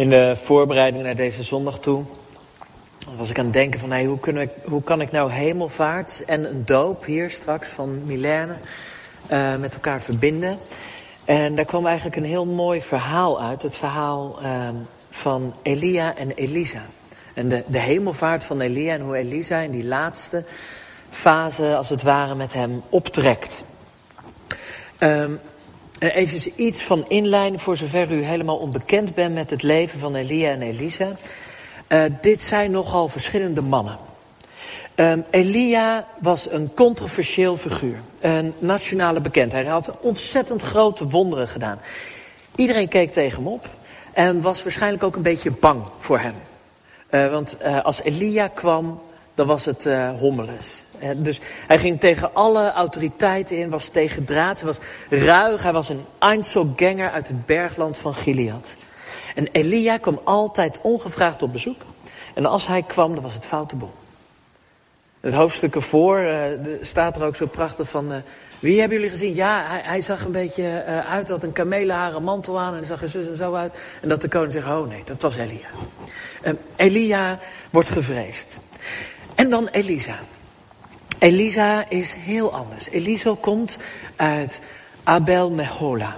In de voorbereiding naar deze zondag toe was ik aan het denken van hoe, kunnen hoe kan ik nou hemelvaart en een doop hier straks van Milène uh, met elkaar verbinden. En daar kwam eigenlijk een heel mooi verhaal uit. Het verhaal uh, van Elia en Elisa. En de, de hemelvaart van Elia en hoe Elisa in die laatste fase als het ware met hem optrekt. Um, even iets van inleiding voor zover u helemaal onbekend bent met het leven van Elia en Elisa. Uh, dit zijn nogal verschillende mannen. Um, Elia was een controversieel figuur. Een nationale bekendheid. Hij had ontzettend grote wonderen gedaan. Iedereen keek tegen hem op. En was waarschijnlijk ook een beetje bang voor hem. Uh, want als Elia kwam, dan was het hommeles. Dus hij ging tegen alle autoriteiten in, was tegen draad, hij was ruig, hij was een Einzelganger uit het bergland van Gilead. En Elia kwam altijd ongevraagd op bezoek. En als hij kwam, dan was het foute boel. Het hoofdstuk ervoor uh, staat er ook zo prachtig van... Uh, wie hebben jullie gezien? Ja, hij, hij zag een beetje uh, uit, had een kamelenharen mantel aan en zag er zus en zo uit. En dat de koning zegt, oh nee, dat was Elia. Uh, Elia wordt gevreesd. En dan Elisa. Elisa is heel anders. Elisa komt uit Abel Mehola,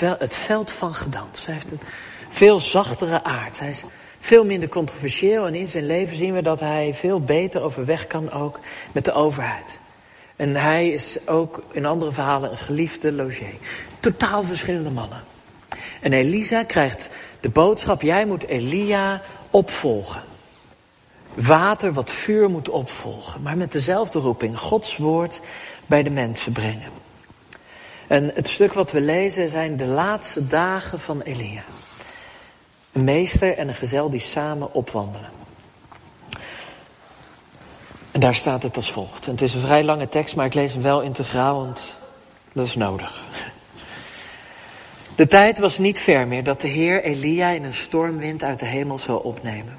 het veld van gedans. Zij heeft een veel zachtere aard. Hij is veel minder controversieel en in zijn leven zien we dat hij veel beter overweg kan ook met de overheid. En hij is ook in andere verhalen een geliefde logier. Totaal verschillende mannen. En Elisa krijgt de boodschap, jij moet Elia opvolgen. Water wat vuur moet opvolgen, maar met dezelfde roeping, Gods woord bij de mensen brengen. En het stuk wat we lezen zijn de laatste dagen van Elia. Een meester en een gezel die samen opwandelen. En daar staat het als volgt. En het is een vrij lange tekst, maar ik lees hem wel integraal, want dat is nodig. De tijd was niet ver meer dat de Heer Elia in een stormwind uit de hemel zou opnemen.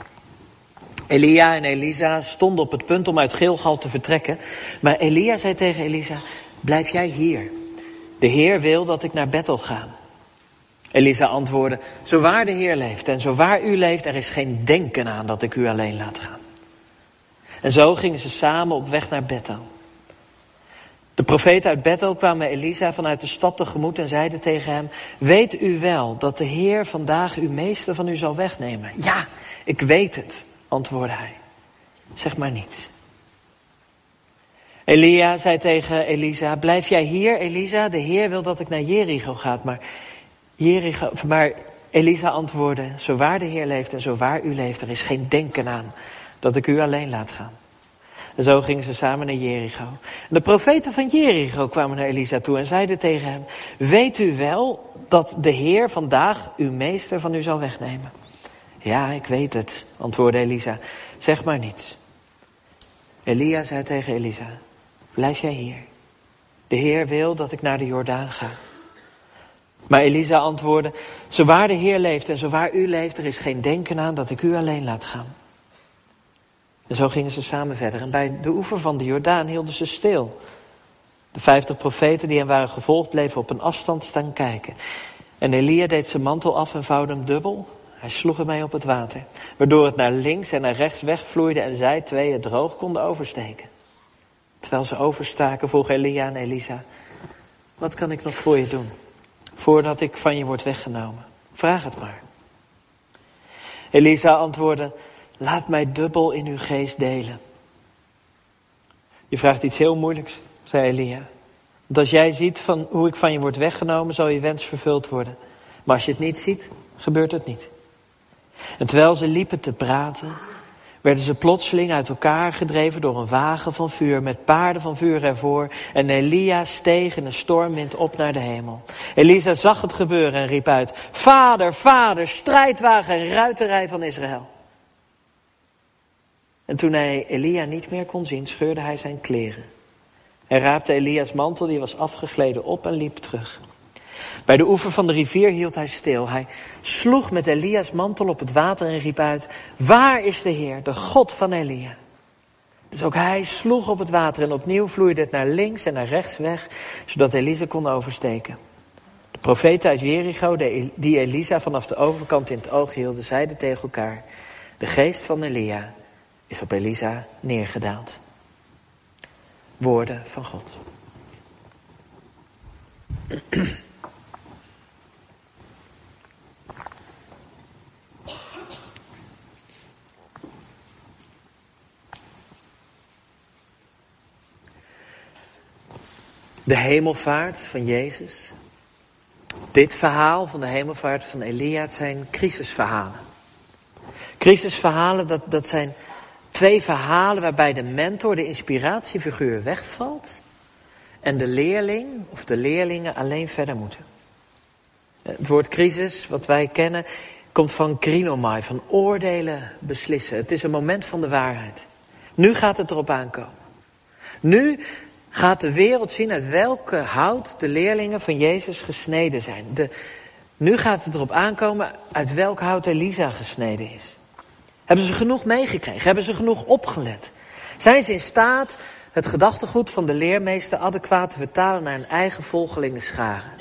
Elia en Elisa stonden op het punt om uit Gilgal te vertrekken. Maar Elia zei tegen Elisa, blijf jij hier. De Heer wil dat ik naar Bethel ga. Elisa antwoordde, zo waar de Heer leeft en zo waar u leeft, er is geen denken aan dat ik u alleen laat gaan. En zo gingen ze samen op weg naar Bethel. De profeten uit Bethel kwamen Elisa vanuit de stad tegemoet en zeiden tegen hem, weet u wel dat de Heer vandaag uw meester van u zal wegnemen? Ja, ik weet het, antwoordde hij. Zeg maar niets. Elia zei tegen Elisa, blijf jij hier, Elisa? De Heer wil dat ik naar Jericho ga, maar, Jericho, maar Elisa antwoordde, zo waar de Heer leeft en zo waar u leeft, er is geen denken aan dat ik u alleen laat gaan. En zo gingen ze samen naar Jericho. En de profeten van Jericho kwamen naar Elisa toe en zeiden tegen hem, weet u wel dat de Heer vandaag uw meester van u zal wegnemen? Ja, ik weet het, antwoordde Elisa. Zeg maar niets. Elia zei tegen Elisa, blijf jij hier. De Heer wil dat ik naar de Jordaan ga. Maar Elisa antwoordde, zo waar de Heer leeft en zo waar u leeft, er is geen denken aan dat ik u alleen laat gaan. En zo gingen ze samen verder. En bij de oever van de Jordaan hielden ze stil. De vijftig profeten die hen waren gevolgd bleven op een afstand staan kijken. En Elia deed zijn mantel af en vouwde hem dubbel. Hij sloeg ermee op het water, waardoor het naar links en naar rechts wegvloeide en zij twee het droog konden oversteken. Terwijl ze overstaken vroeg Elia en Elisa, wat kan ik nog voor je doen, voordat ik van je word weggenomen? Vraag het maar. Elisa antwoordde, laat mij dubbel in uw geest delen. Je vraagt iets heel moeilijks, zei Elia. Want als jij ziet van hoe ik van je word weggenomen, zal je wens vervuld worden. Maar als je het niet ziet, gebeurt het niet. En terwijl ze liepen te praten, werden ze plotseling uit elkaar gedreven door een wagen van vuur met paarden van vuur ervoor. En Elia steeg in een stormwind op naar de hemel. Elisa zag het gebeuren en riep uit, Vader, Vader, strijdwagen en ruiterij van Israël. En toen hij Elia niet meer kon zien, scheurde hij zijn kleren. Hij raapte Elia's mantel, die was afgegleden, op en liep terug. Bij de oever van de rivier hield hij stil. Hij sloeg met Elia's mantel op het water en riep uit, waar is de Heer, de God van Elia? Dus ook hij sloeg op het water en opnieuw vloeide het naar links en naar rechts weg, zodat Elisa kon oversteken. De profeten uit Jericho, die Elisa vanaf de overkant in het oog hielden, zeiden tegen elkaar: De geest van Elia is op Elisa neergedaald. Woorden van God. De hemelvaart van Jezus. Dit verhaal van de hemelvaart van Elia zijn crisisverhalen. Crisisverhalen, dat, dat zijn twee verhalen waarbij de mentor, de inspiratiefiguur, wegvalt. En de leerling of de leerlingen alleen verder moeten. Het woord crisis, wat wij kennen, komt van krinomai, van oordelen, beslissen. Het is een moment van de waarheid. Nu gaat het erop aankomen. Nu gaat de wereld zien uit welke hout de leerlingen van Jezus gesneden zijn. De, nu gaat het erop aankomen uit welk hout Elisa gesneden is. Hebben ze genoeg meegekregen? Hebben ze genoeg opgelet? Zijn ze in staat het gedachtegoed van de leermeester adequaat te vertalen naar hun eigen volgelingen scharen?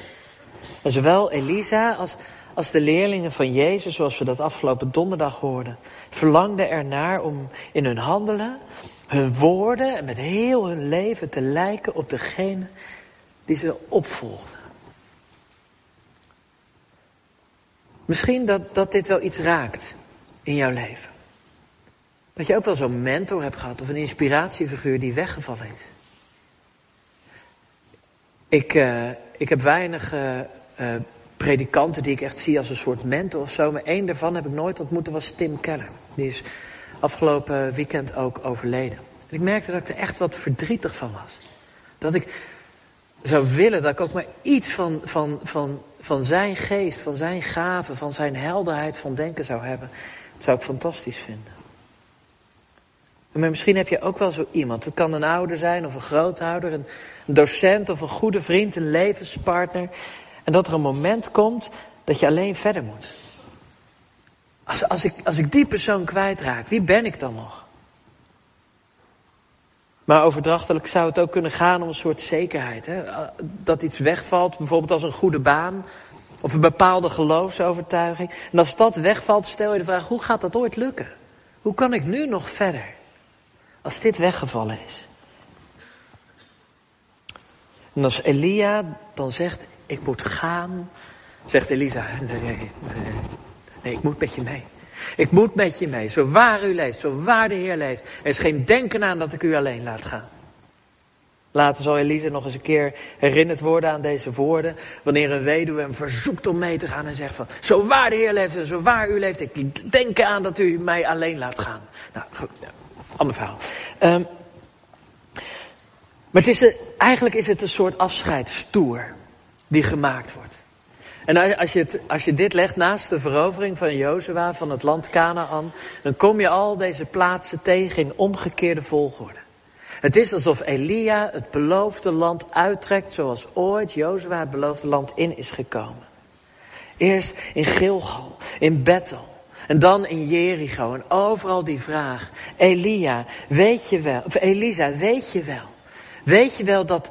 En zowel Elisa als, als de leerlingen van Jezus, zoals we dat afgelopen donderdag hoorden, verlangden ernaar om in hun handelen hun woorden en met heel hun leven te lijken op degene die ze opvolgden. Misschien dat, dat dit wel iets raakt in jouw leven. Dat je ook wel zo'n mentor hebt gehad of een inspiratiefiguur die weggevallen is. Ik, uh, ik heb weinig uh, uh, predikanten die ik echt zie als een soort mentor of zo. Maar één daarvan heb ik nooit ontmoet, dat was Tim Keller. Die is afgelopen weekend ook overleden. En ik merkte dat ik er echt wat verdrietig van was. Dat ik zou willen dat ik ook maar iets van, van, van, van zijn geest, van zijn gaven, van zijn helderheid van denken zou hebben. Dat zou ik fantastisch vinden. Maar misschien heb je ook wel zo iemand. Het kan een ouder zijn of een grootouder, een docent of een goede vriend, een levenspartner. En dat er een moment komt dat je alleen verder moet. Als, als, ik, als ik die persoon kwijtraak, wie ben ik dan nog? Maar overdrachtelijk zou het ook kunnen gaan om een soort zekerheid. Hè? Dat iets wegvalt, bijvoorbeeld als een goede baan. Of een bepaalde geloofsovertuiging. En als dat wegvalt, stel je de vraag, hoe gaat dat ooit lukken? Hoe kan ik nu nog verder? Als dit weggevallen is. En als Elia dan zegt, ik moet gaan, zegt Elisa, nee, nee, ik moet met je mee. Ik moet met je mee, zo waar u leeft, zo waar de Heer leeft. Er is geen denken aan dat ik u alleen laat gaan. Later zal Elise nog eens een keer herinnerd worden aan deze woorden. Wanneer een weduwe hem verzoekt om mee te gaan en zegt van... Zo waar de Heer leeft en zo waar u leeft, ik denk aan dat u mij alleen laat gaan. Nou, goed, ander verhaal. Um, maar het is, eigenlijk is het een soort afscheidstoer die gemaakt wordt. En als je, als je dit legt naast de verovering van Jozua van het land Canaan, dan kom je al deze plaatsen tegen in omgekeerde volgorde. Het is alsof Elia het beloofde land uittrekt zoals ooit Jozua het beloofde land in is gekomen. Eerst in Gilgal, in Bethel. En dan in Jericho. En overal die vraag. Elia, weet je wel, of Elisa, weet je wel. Weet je wel dat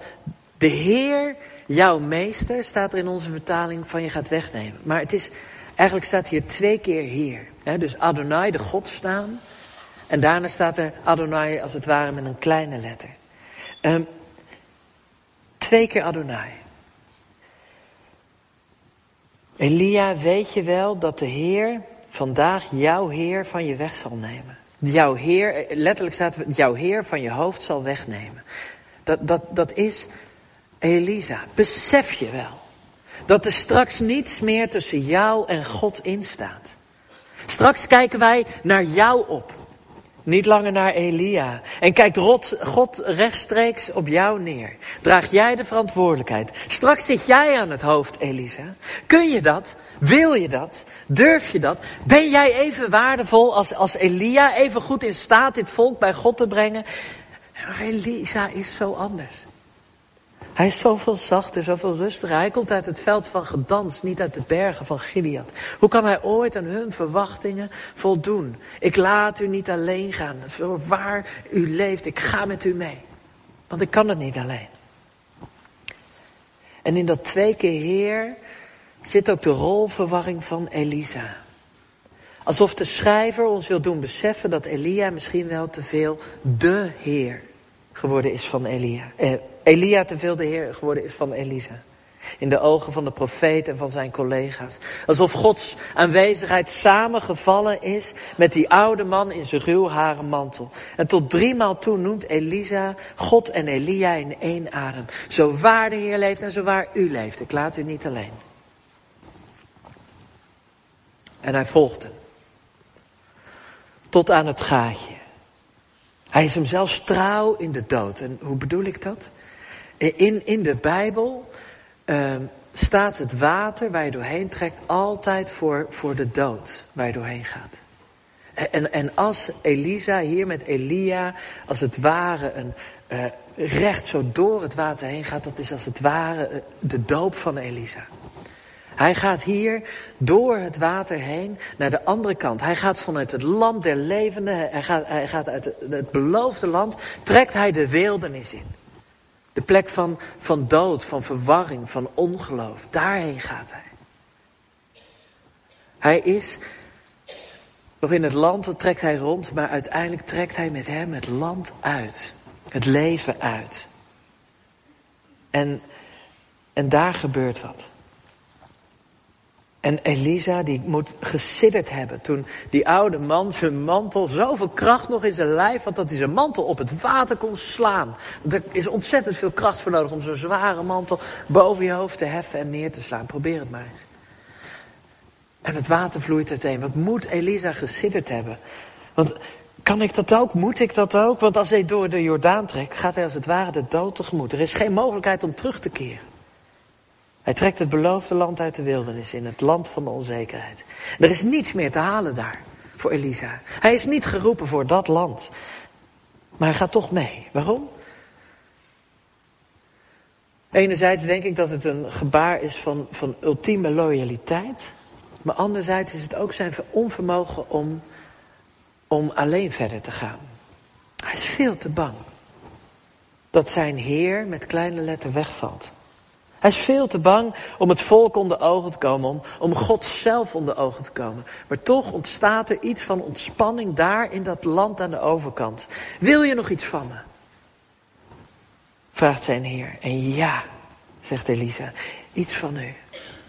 de Heer jouw meester, staat er in onze vertaling, van je gaat wegnemen. Maar het is, eigenlijk staat hier twee keer Heer. Dus Adonai, de God staan. En daarna staat er Adonai als het ware met een kleine letter. Um, twee keer Adonai. Elia, weet je wel dat de Heer vandaag jouw Heer van je weg zal nemen? Jouw Heer, letterlijk staat er, jouw Heer van je hoofd zal wegnemen. Dat, dat, dat is Elisa, besef je wel dat er straks niets meer tussen jou en God instaat. Straks kijken wij naar jou op, niet langer naar Elia. En kijkt God rechtstreeks op jou neer. Draag jij de verantwoordelijkheid. Straks zit jij aan het hoofd, Elisa. Kun je dat? Wil je dat? Durf je dat? Ben jij even waardevol als, als Elia, even goed in staat dit volk bij God te brengen? Maar Elisa is zo anders. Hij is zoveel zachter, zoveel rustiger. Hij komt uit het veld van gedans, niet uit de bergen van Gilead. Hoe kan hij ooit aan hun verwachtingen voldoen? Ik laat u niet alleen gaan. Waar u leeft, ik ga met u mee. Want ik kan het niet alleen. En in dat twee keer Heer zit ook de rolverwarring van Elisa. Alsof de schrijver ons wil doen beseffen dat Elia misschien wel te veel de Heer geworden is van Elia. Eh, Elia te veel de Heer geworden is van Elisa. In de ogen van de profeet en van zijn collega's. Alsof Gods aanwezigheid samengevallen is met die oude man in zijn ruwharen mantel. En tot driemaal toe noemt Elisa God en Elia in één adem. Zo waar de Heer leeft en zo waar u leeft. Ik laat u niet alleen. En hij volgt hem. Tot aan het gaatje. Hij is hem zelfs trouw in de dood. En hoe bedoel ik dat? In, in de Bijbel uh, staat het water waar je doorheen trekt altijd voor, voor de dood waar je doorheen gaat. En, en als Elisa hier met Elia als het ware een, uh, recht zo door het water heen gaat, dat is als het ware eh, de doop van Elisa. Hij gaat hier door het water heen naar de andere kant. Hij gaat vanuit het land der levenden, hij gaat, hij gaat uit het beloofde land, trekt hij de wildernis in. De plek van, van dood, van verwarring, van ongeloof. Daarheen gaat hij. Hij is nog in het land, dat trekt hij rond, maar uiteindelijk trekt hij met hem het land uit. Het leven uit. En, en daar gebeurt wat. En Elisa, die moet gesidderd hebben toen die oude man zijn mantel, zoveel kracht nog in zijn lijf had, dat hij zijn mantel op het water kon slaan. Er is ontzettend veel kracht voor nodig om zo'n zware mantel boven je hoofd te heffen en neer te slaan. Probeer het maar eens. En het water vloeit uiteen. Wat moet Elisa gesidderd hebben? Want kan ik dat ook? Moet ik dat ook? Want als hij door de Jordaan trekt, gaat hij als het ware de dood tegemoet. Er is geen mogelijkheid om terug te keren. Hij trekt het beloofde land uit de wildernis in, het land van de onzekerheid. Er is niets meer te halen daar voor Elisa. Hij is niet geroepen voor dat land. Maar hij gaat toch mee. Waarom? Enerzijds denk ik dat het een gebaar is van, van ultieme loyaliteit. Maar anderzijds is het ook zijn onvermogen om, om alleen verder te gaan. Hij is veel te bang dat zijn Heer met kleine letter wegvalt. Hij is veel te bang om het volk onder ogen te komen, om, om God zelf onder ogen te komen. Maar toch ontstaat er iets van ontspanning daar in dat land aan de overkant. Wil je nog iets van me? Vraagt zijn heer. En ja, zegt Elisa, iets van u.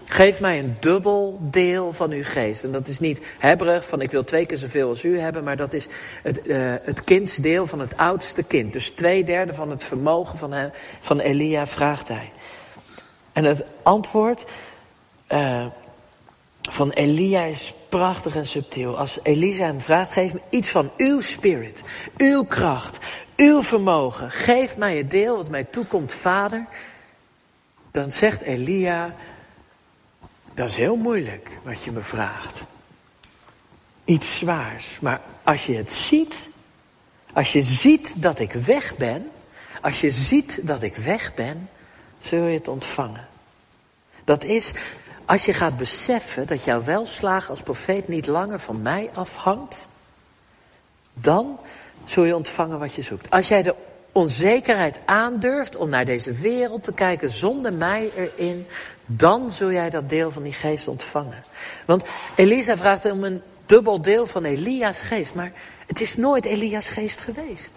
Geef mij een dubbel deel van uw geest. En dat is niet hebberig van ik wil twee keer zoveel als u hebben, maar dat is het, uh, het kindsdeel van het oudste kind. Dus twee derde van het vermogen van, hem, van Elia vraagt hij. En het antwoord uh, van Elia is prachtig en subtiel. Als Elisa hem vraagt, geef me iets van uw spirit, uw kracht, uw vermogen. Geef mij het deel wat mij toekomt, vader. Dan zegt Elia, dat is heel moeilijk wat je me vraagt. Iets zwaars. Maar als je het ziet, als je ziet dat ik weg ben, als je ziet dat ik weg ben, zul je het ontvangen. Dat is als je gaat beseffen dat jouw welslagen als profeet niet langer van mij afhangt, dan zul je ontvangen wat je zoekt. Als jij de onzekerheid aandurft om naar deze wereld te kijken zonder mij erin, dan zul jij dat deel van die geest ontvangen. Want Elisa vraagt om een dubbel deel van Elia's geest, maar het is nooit Elia's geest geweest.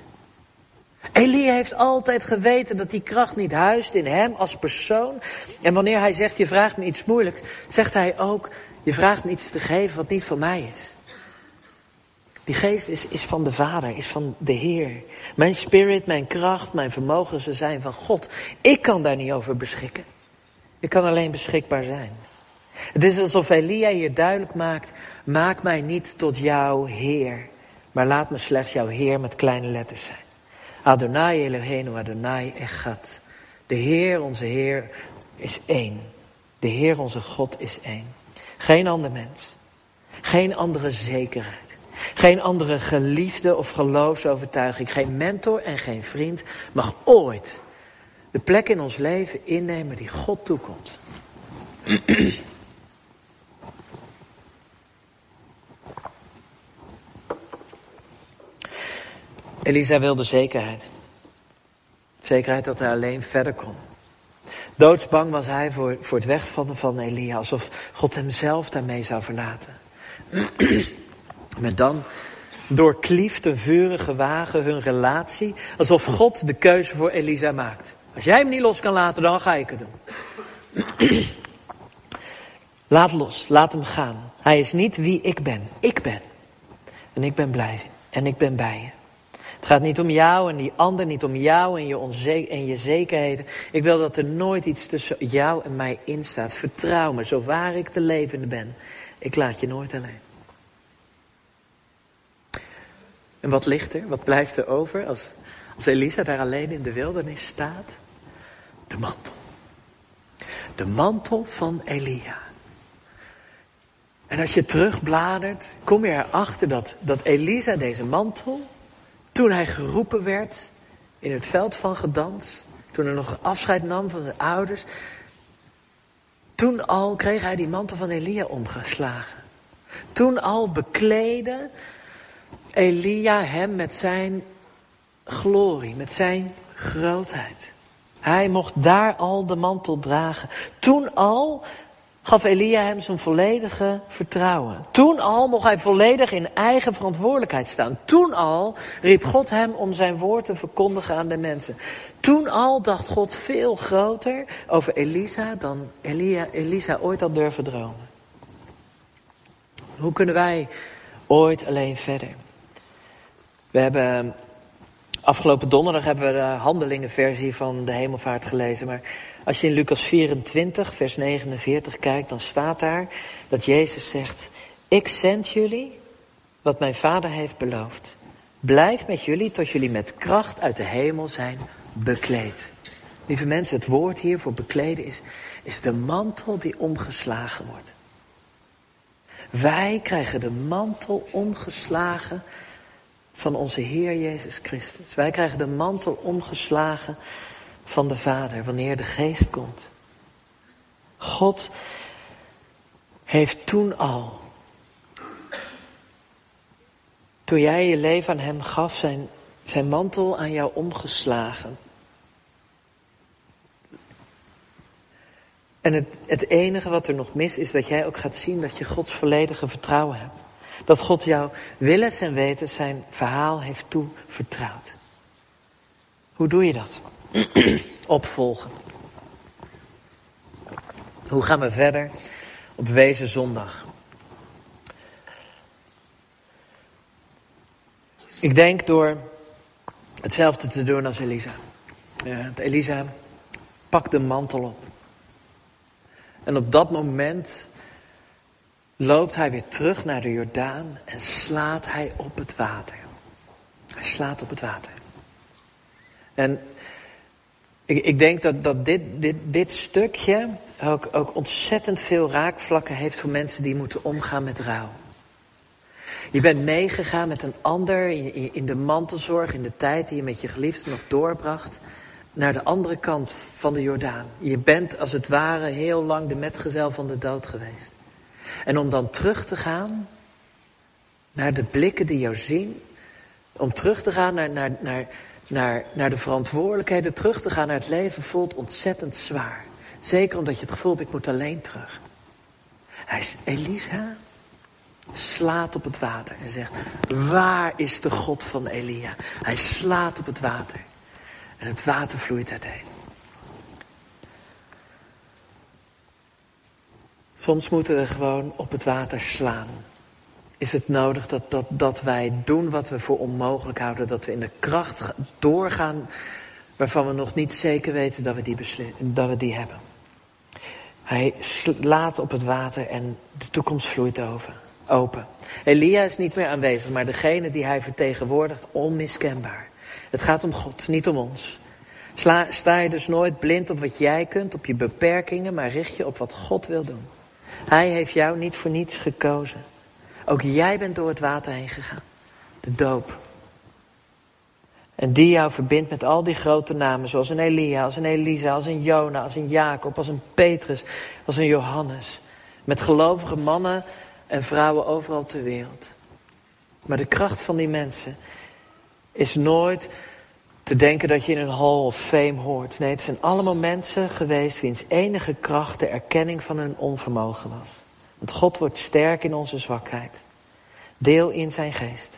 Elia heeft altijd geweten dat die kracht niet huist in hem als persoon. En wanneer hij zegt, je vraagt me iets moeilijks, zegt hij ook, je vraagt me iets te geven wat niet van mij is. Die geest is, is van de Vader, is van de Heer. Mijn spirit, mijn kracht, mijn vermogen, ze zijn van God. Ik kan daar niet over beschikken. Ik kan alleen beschikbaar zijn. Het is alsof Elia hier duidelijk maakt, maak mij niet tot jouw Heer, maar laat me slechts jouw Heer met kleine letters zijn. Adonai Eloheinu Adonai Echad. De Heer, onze Heer, is één. De Heer, onze God, is één. Geen ander mens. Geen andere zekerheid. Geen andere geliefde of geloofsovertuiging. Geen mentor en geen vriend mag ooit de plek in ons leven innemen die God toekomt. Elisa wilde zekerheid. Zekerheid dat hij alleen verder kon. Doodsbang was hij voor, voor het wegvallen van Elia, alsof God hem zelf daarmee zou verlaten. Maar dan doorklieft een vurige wagen hun relatie, alsof God de keuze voor Elisa maakt. Als jij hem niet los kan laten, dan ga ik het doen. Laat los, laat hem gaan. Hij is niet wie ik ben. Ik ben. En ik ben blij. En ik ben bij je. Het gaat niet om jou en die ander, niet om jou en je, onze en je zekerheden. Ik wil dat er nooit iets tussen jou en mij in staat. Vertrouw me, zo ik de levende ben. Ik laat je nooit alleen. En wat ligt er? Wat blijft er over als, als Elisa daar alleen in de wildernis staat? De mantel. De mantel van Elia. En als je terugbladert, kom je erachter dat, dat Elisa deze mantel, toen hij geroepen werd in het veld van gedans, toen hij nog afscheid nam van zijn ouders, toen al kreeg hij die mantel van Elia omgeslagen. Toen al bekleedde Elia hem met zijn glorie, met zijn grootheid. Hij mocht daar al de mantel dragen. Toen al gaf Elia hem zijn volledige vertrouwen. Toen al mocht hij volledig in eigen verantwoordelijkheid staan. Toen al riep God hem om zijn woord te verkondigen aan de mensen. Toen al dacht God veel groter over Elisa dan Elia, Elisa ooit had durven dromen. Hoe kunnen wij ooit alleen verder? We hebben afgelopen donderdag hebben we de handelingenversie van de hemelvaart gelezen. Maar als je in Lucas 24, vers 49 kijkt, dan staat daar dat Jezus zegt, ik zend jullie wat mijn vader heeft beloofd. Blijf met jullie tot jullie met kracht uit de hemel zijn bekleed. Lieve mensen, het woord hier voor bekleden is, is de mantel die omgeslagen wordt. Wij krijgen de mantel omgeslagen van onze Heer Jezus Christus. Wij krijgen de mantel omgeslagen van de Vader wanneer de Geest komt. God heeft toen al, toen jij je leven aan Hem gaf, zijn, zijn mantel aan jou omgeslagen. En het, het enige wat er nog mis is dat jij ook gaat zien dat je Gods volledige vertrouwen hebt. Dat God jou willens en weten zijn verhaal heeft toevertrouwd. Hoe doe je dat? Opvolgen. Hoe gaan we verder op Wezen Zondag? Ik denk door hetzelfde te doen als Elisa. Elisa pakt de mantel op. En op dat moment loopt hij weer terug naar de Jordaan en slaat hij op het water. Hij slaat op het water. En ik, ik denk dat, dat dit, dit, dit stukje ook, ook ontzettend veel raakvlakken heeft voor mensen die moeten omgaan met rouw. Je bent meegegaan met een ander in, de mantelzorg, in de tijd die je met je geliefde nog doorbracht, naar de andere kant van de Jordaan. Je bent als het ware heel lang de metgezel van de dood geweest. En om dan terug te gaan naar de blikken die jou zien. Om terug te gaan naar, naar, naar, naar, naar de verantwoordelijkheden, terug te gaan naar het leven, voelt ontzettend zwaar. Zeker omdat je het gevoel hebt, ik moet alleen terug. Hij, Elisa slaat op het water en zegt, waar is de God van Elia? Hij slaat op het water en het water vloeit uiteen. Soms moeten we gewoon op het water slaan. Is het nodig dat, dat, dat wij doen wat we voor onmogelijk houden, dat we in de kracht doorgaan waarvan we nog niet zeker weten dat we die, dat we die hebben. Hij slaat op het water en de toekomst vloeit over, open. Elia is niet meer aanwezig, maar degene die hij vertegenwoordigt, onmiskenbaar. Het gaat om God, niet om ons. Sta je dus nooit blind op wat jij kunt, op je beperkingen, maar richt je op wat God wil doen. Hij heeft jou niet voor niets gekozen. Ook jij bent door het water heen gegaan. De doop. En die jou verbindt met al die grote namen, zoals een Elia, als een Elisa, als een Jona, als een Jacob, als een Petrus, als een Johannes. Met gelovige mannen en vrouwen overal ter wereld. Maar de kracht van die mensen is nooit te denken dat je in een hall of fame hoort. Nee, het zijn allemaal mensen geweest wiens enige kracht de erkenning van hun onvermogen was. Want God wordt sterk in onze zwakheid. Deel in zijn geest.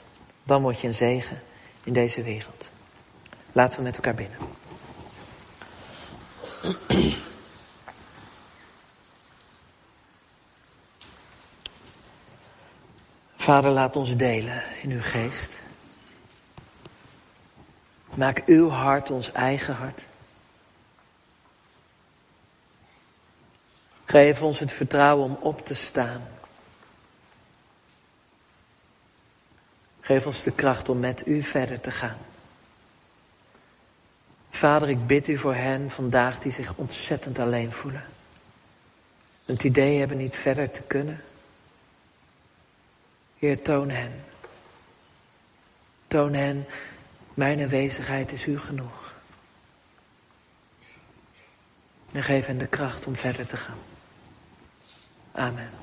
Dan word je een zegen in deze wereld. Laten we met elkaar binnen. Vader, laat ons delen in uw geest. Maak uw hart ons eigen hart. Geef ons het vertrouwen om op te staan. Geef ons de kracht om met u verder te gaan. Vader, ik bid u voor hen vandaag die zich ontzettend alleen voelen. Het idee hebben niet verder te kunnen. Heer, toon hen. Toon hen, mijn aanwezigheid is u genoeg. En geef hen de kracht om verder te gaan. Amen.